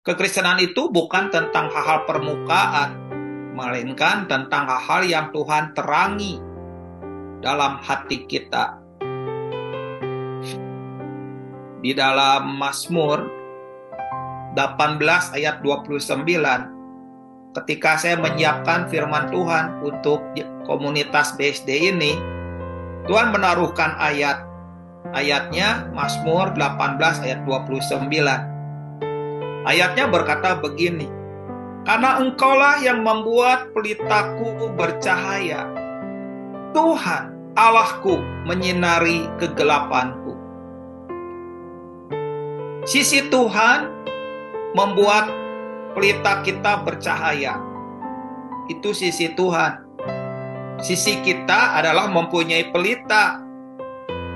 Kekristenan itu bukan tentang hal-hal permukaan, melainkan tentang hal-hal yang Tuhan terangi dalam hati kita. Di dalam Mazmur 18 ayat 29, ketika saya menyiapkan firman Tuhan untuk komunitas BSD ini, Tuhan menaruhkan ayat ayatnya Mazmur 18 ayat 29 Ayatnya berkata begini, Karena engkaulah yang membuat pelitaku bercahaya. Tuhan, Allahku, menyinari kegelapanku. Sisi Tuhan membuat pelita kita bercahaya. Itu sisi Tuhan. Sisi kita adalah mempunyai pelita.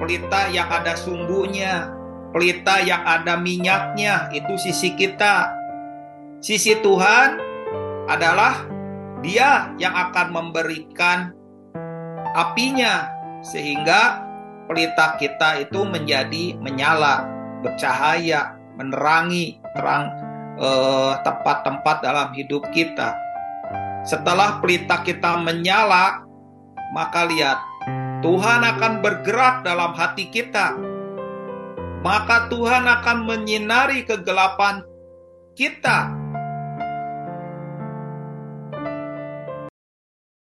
Pelita yang ada sumbunya, pelita yang ada minyaknya, itu sisi kita. Sisi Tuhan adalah Dia yang akan memberikan apinya, sehingga pelita kita itu menjadi menyala, bercahaya, menerangi terang eh, tempat-tempat eh, dalam hidup kita. Setelah pelita kita menyala, maka lihat Tuhan akan bergerak dalam hati kita maka Tuhan akan menyinari kegelapan kita